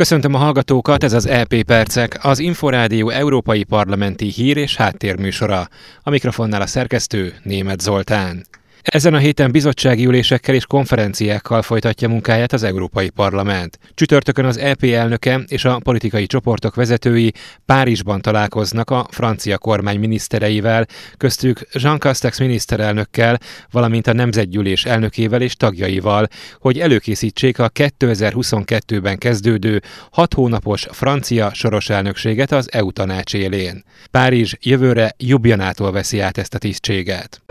Köszöntöm a hallgatókat, ez az EP Percek, az Inforádió Európai Parlamenti Hír és Háttérműsora. A mikrofonnál a szerkesztő Német Zoltán. Ezen a héten bizottsági ülésekkel és konferenciákkal folytatja munkáját az Európai Parlament. Csütörtökön az EP elnöke és a politikai csoportok vezetői Párizsban találkoznak a francia kormány minisztereivel, köztük Jean Castex miniszterelnökkel, valamint a Nemzetgyűlés elnökével és tagjaival, hogy előkészítsék a 2022-ben kezdődő hat hónapos francia soros elnökséget az EU tanács élén. Párizs jövőre Jubjanától veszi át ezt a tisztséget.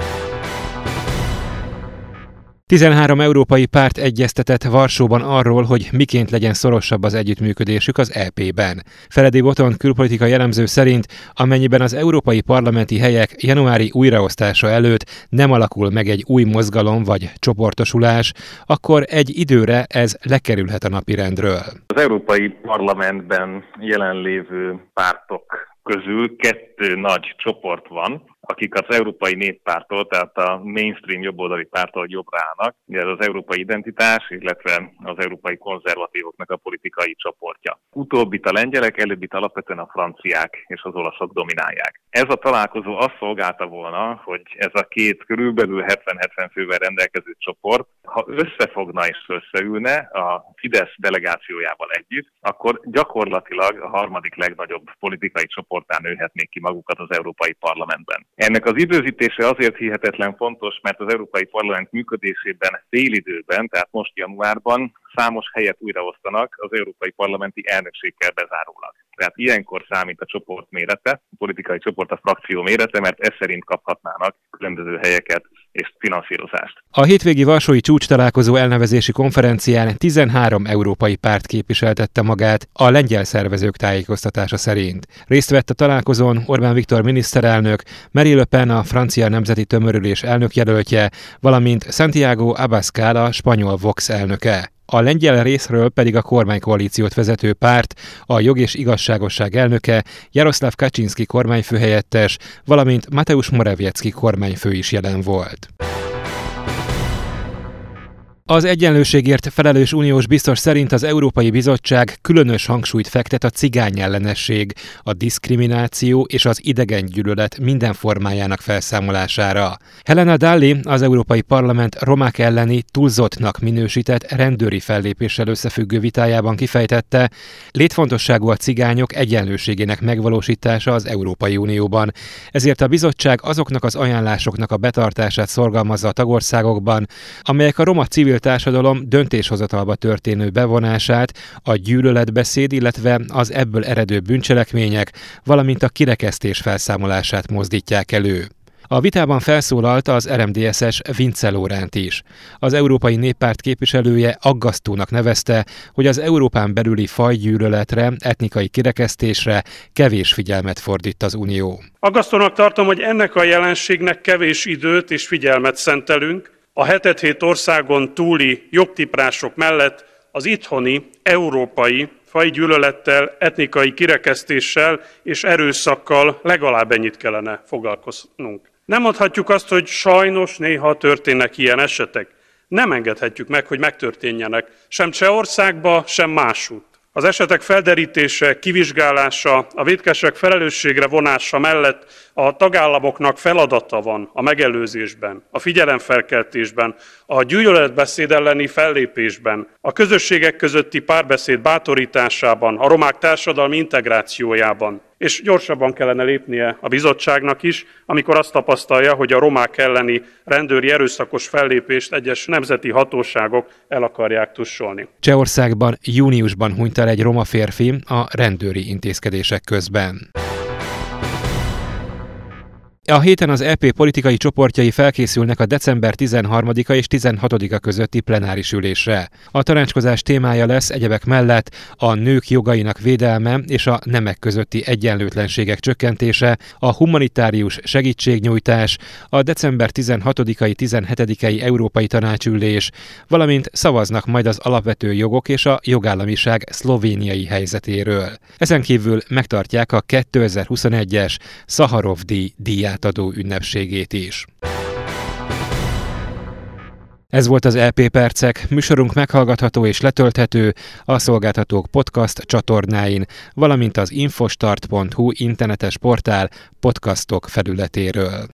13 európai párt egyeztetett Varsóban arról, hogy miként legyen szorosabb az együttműködésük az EP-ben. Feledi Boton külpolitikai jellemző szerint, amennyiben az európai parlamenti helyek januári újraosztása előtt nem alakul meg egy új mozgalom vagy csoportosulás, akkor egy időre ez lekerülhet a napirendről. Az európai parlamentben jelenlévő pártok közül kettő nagy csoport van, akik az Európai Néppártól, tehát a mainstream jobboldali pártól jobbra állnak. Ez az európai identitás, illetve az európai konzervatívoknak a politikai csoportja. Utóbbit a lengyelek, előbbit alapvetően a franciák és az olaszok dominálják. Ez a találkozó azt szolgálta volna, hogy ez a két körülbelül 70-70 fővel rendelkező csoport, ha összefogna és összeülne a Fidesz delegációjával együtt, akkor gyakorlatilag a harmadik legnagyobb politikai csoportán nőhetnék ki magukat az Európai Parlamentben. Ennek az időzítése azért hihetetlen fontos, mert az Európai Parlament működésében félidőben, tehát most januárban számos helyet újraosztanak az Európai Parlamenti elnökségkel bezárólag. Tehát ilyenkor számít a csoport mérete, a politikai csoport a frakció mérete, mert ez szerint kaphatnának különböző helyeket és finanszírozást. A hétvégi Varsói csúcs találkozó elnevezési konferencián 13 európai párt képviseltette magát a lengyel szervezők tájékoztatása szerint. Részt vett a találkozón Orbán Viktor miniszterelnök, Marie Le Pen a francia nemzeti tömörülés elnökjelöltje, valamint Santiago Abascal a spanyol Vox elnöke. A lengyel részről pedig a kormánykoalíciót vezető párt, a jog és igazságosság elnöke, Jaroszláv Kaczynski kormányfőhelyettes, valamint Mateusz Morawiecki kormányfő is jelen volt. Az egyenlőségért felelős uniós biztos szerint az Európai Bizottság különös hangsúlyt fektet a cigány ellenesség, a diszkrimináció és az idegen gyűlölet minden formájának felszámolására. Helena Dalli, az Európai Parlament romák elleni túlzottnak minősített rendőri fellépéssel összefüggő vitájában kifejtette, létfontosságú a cigányok egyenlőségének megvalósítása az Európai Unióban. Ezért a bizottság azoknak az ajánlásoknak a betartását szorgalmazza a tagországokban, amelyek a roma civil társadalom döntéshozatalba történő bevonását, a gyűlöletbeszéd, illetve az ebből eredő bűncselekmények, valamint a kirekesztés felszámolását mozdítják elő. A vitában felszólalt az RMDSS Vince Lóránt is. Az Európai Néppárt képviselője aggasztónak nevezte, hogy az Európán belüli fajgyűlöletre, etnikai kirekesztésre kevés figyelmet fordít az Unió. Aggasztónak tartom, hogy ennek a jelenségnek kevés időt és figyelmet szentelünk, a hetet hét országon túli jogtiprások mellett az itthoni, európai fai gyűlölettel, etnikai kirekesztéssel és erőszakkal legalább ennyit kellene foglalkoznunk. Nem mondhatjuk azt, hogy sajnos néha történnek ilyen esetek. Nem engedhetjük meg, hogy megtörténjenek sem Csehországba, sem másút. Az esetek felderítése, kivizsgálása, a védkesek felelősségre vonása mellett a tagállamoknak feladata van a megelőzésben, a figyelemfelkeltésben, a gyűlöletbeszéd elleni fellépésben, a közösségek közötti párbeszéd bátorításában, a romák társadalmi integrációjában. És gyorsabban kellene lépnie a bizottságnak is, amikor azt tapasztalja, hogy a romák elleni rendőri erőszakos fellépést egyes nemzeti hatóságok el akarják tussolni. Csehországban júniusban hunyt el egy roma férfi a rendőri intézkedések közben. A héten az EP politikai csoportjai felkészülnek a december 13-a és 16-a közötti plenáris ülésre. A tanácskozás témája lesz egyebek mellett a nők jogainak védelme és a nemek közötti egyenlőtlenségek csökkentése, a humanitárius segítségnyújtás, a december 16-ai 17-ei Európai Tanácsülés, valamint szavaznak majd az alapvető jogok és a jogállamiság szlovéniai helyzetéről. Ezen kívül megtartják a 2021-es Szaharov díj díját átadó ünnepségét is. Ez volt az LP e Percek, műsorunk meghallgatható és letölthető a Szolgáltatók podcast csatornáin, valamint az infostart.hu internetes portál podcastok felületéről.